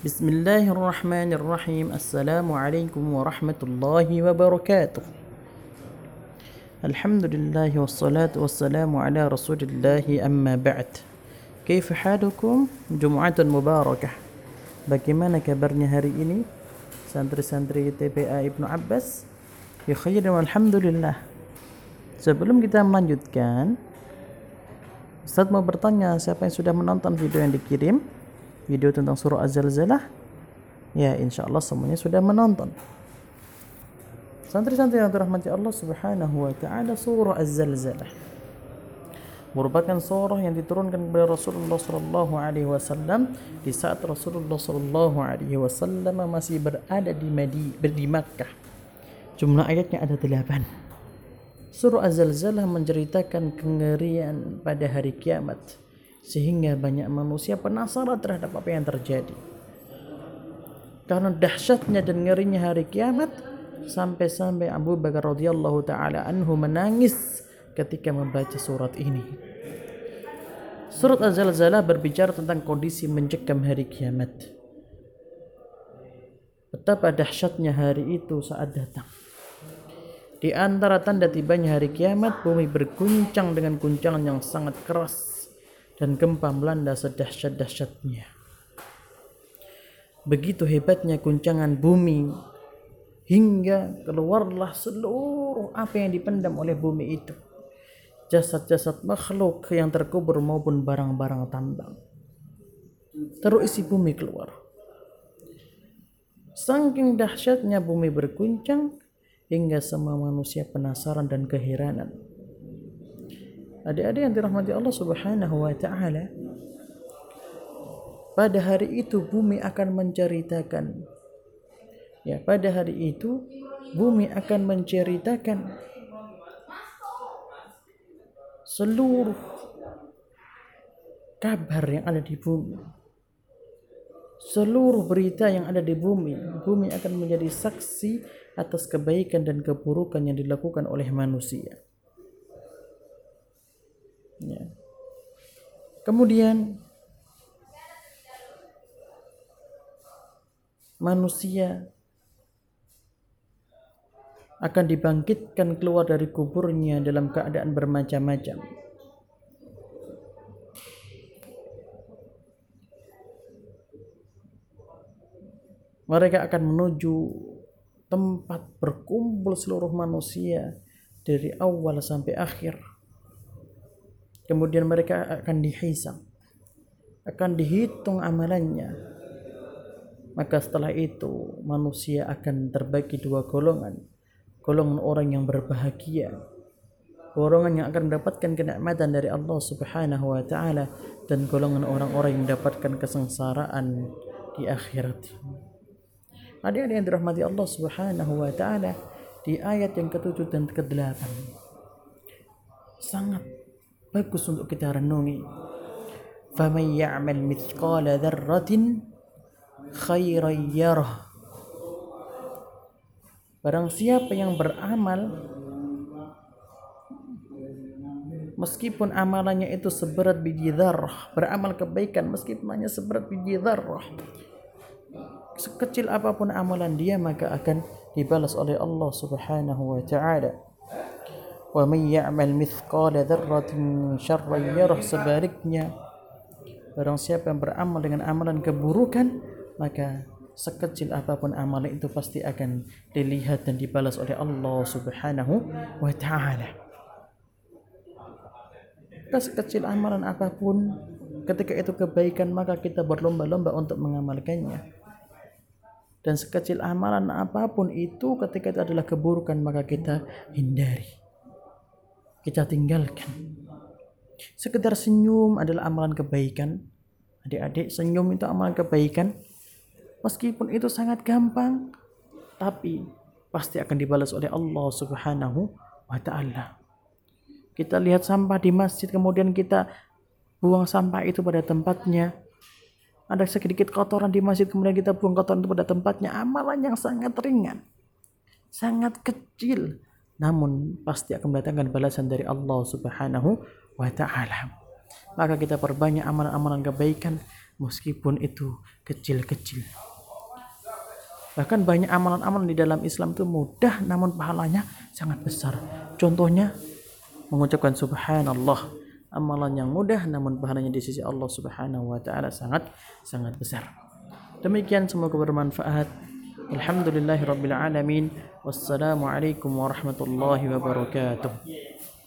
بسم الله الرحمن الرحيم السلام عليكم ورحمة الله وبركاته الحمد لله والصلاة والسلام على رسول الله أما بعد كيف حالكم جمعة مباركة Bagaimana kabarnya hari ini santri-santri TPA Ibnu Abbas ya khair alhamdulillah sebelum kita melanjutkan Ustaz mau bertanya siapa yang sudah menonton video yang dikirim video tentang surah Az-Zalzalah ya insya Allah semuanya sudah menonton santri-santri yang dirahmati Allah subhanahu wa ta'ala surah Az-Zalzalah merupakan surah yang diturunkan kepada Rasulullah Sallallahu Alaihi Wasallam di saat Rasulullah Sallallahu Alaihi Wasallam masih berada di Madi, di Makkah. Jumlah ayatnya ada delapan. Surah Az-Zalzalah menceritakan kengerian pada hari kiamat sehingga banyak manusia penasaran terhadap apa yang terjadi. Karena dahsyatnya dan ngerinya hari kiamat sampai-sampai Abu Bakar radhiyallahu taala anhu menangis ketika membaca surat ini. Surat Az-Zalzalah berbicara tentang kondisi mencekam hari kiamat. Betapa dahsyatnya hari itu saat datang. Di antara tanda tibanya hari kiamat, bumi berguncang dengan guncangan yang sangat keras dan gempa melanda sedahsyat-dahsyatnya. Begitu hebatnya guncangan bumi hingga keluarlah seluruh apa yang dipendam oleh bumi itu jasad-jasad makhluk yang terkubur maupun barang-barang tambang. Terus isi bumi keluar. Saking dahsyatnya bumi berguncang hingga semua manusia penasaran dan keheranan. Adik-adik yang dirahmati Allah Subhanahu wa taala, pada hari itu bumi akan menceritakan. Ya pada hari itu bumi akan menceritakan seluruh kabar yang ada di bumi. Seluruh berita yang ada di bumi. Bumi akan menjadi saksi atas kebaikan dan keburukan yang dilakukan oleh manusia kemudian manusia akan dibangkitkan keluar dari kuburnya dalam keadaan bermacam-macam. Mereka akan menuju tempat berkumpul seluruh manusia dari awal sampai akhir. Kemudian mereka akan dihisap, akan dihitung amalannya. Maka setelah itu manusia akan terbagi dua golongan golongan orang yang berbahagia golongan yang akan mendapatkan kenikmatan dari Allah Subhanahu wa taala dan golongan orang-orang yang mendapatkan kesengsaraan di akhirat. Adik-adik yang dirahmati Allah Subhanahu wa taala di ayat yang ke-7 dan ke-8 sangat bagus untuk kita renungi faman ya'mal mithqal dzarratin khairan Barang siapa yang beramal meskipun amalannya itu seberat biji dzarrah, beramal kebaikan meskipun hanya seberat biji dzarrah. Sekecil apa pun amalan dia maka akan dibalas oleh Allah Subhanahu wa taala. May ya'mal mithqala dzarratin syarran yarah sebaliknya barang siapa yang beramal dengan amalan keburukan maka sekecil apa pun amalan itu pasti akan dilihat dan dibalas oleh Allah Subhanahu wa taala. Sekecil amalan apa pun ketika itu kebaikan maka kita berlomba-lomba untuk mengamalkannya. Dan sekecil amalan apa pun itu ketika itu adalah keburukan maka kita hindari. Kita tinggalkan. Sekedar senyum adalah amalan kebaikan. Adik-adik, senyum itu amalan kebaikan Meskipun itu sangat gampang, tapi pasti akan dibalas oleh Allah Subhanahu wa taala. Kita lihat sampah di masjid kemudian kita buang sampah itu pada tempatnya. Ada sedikit kotoran di masjid kemudian kita buang kotoran itu pada tempatnya. Amalan yang sangat ringan. Sangat kecil. Namun pasti akan mendatangkan balasan dari Allah Subhanahu wa taala. Maka kita perbanyak amalan-amalan kebaikan meskipun itu kecil-kecil. Bahkan banyak amalan-amalan di dalam Islam itu mudah namun pahalanya sangat besar. Contohnya mengucapkan subhanallah, amalan yang mudah namun pahalanya di sisi Allah Subhanahu wa taala sangat sangat besar. Demikian semoga bermanfaat. الحمد لله رب العالمين والسلام عليكم ورحمة الله وبركاته.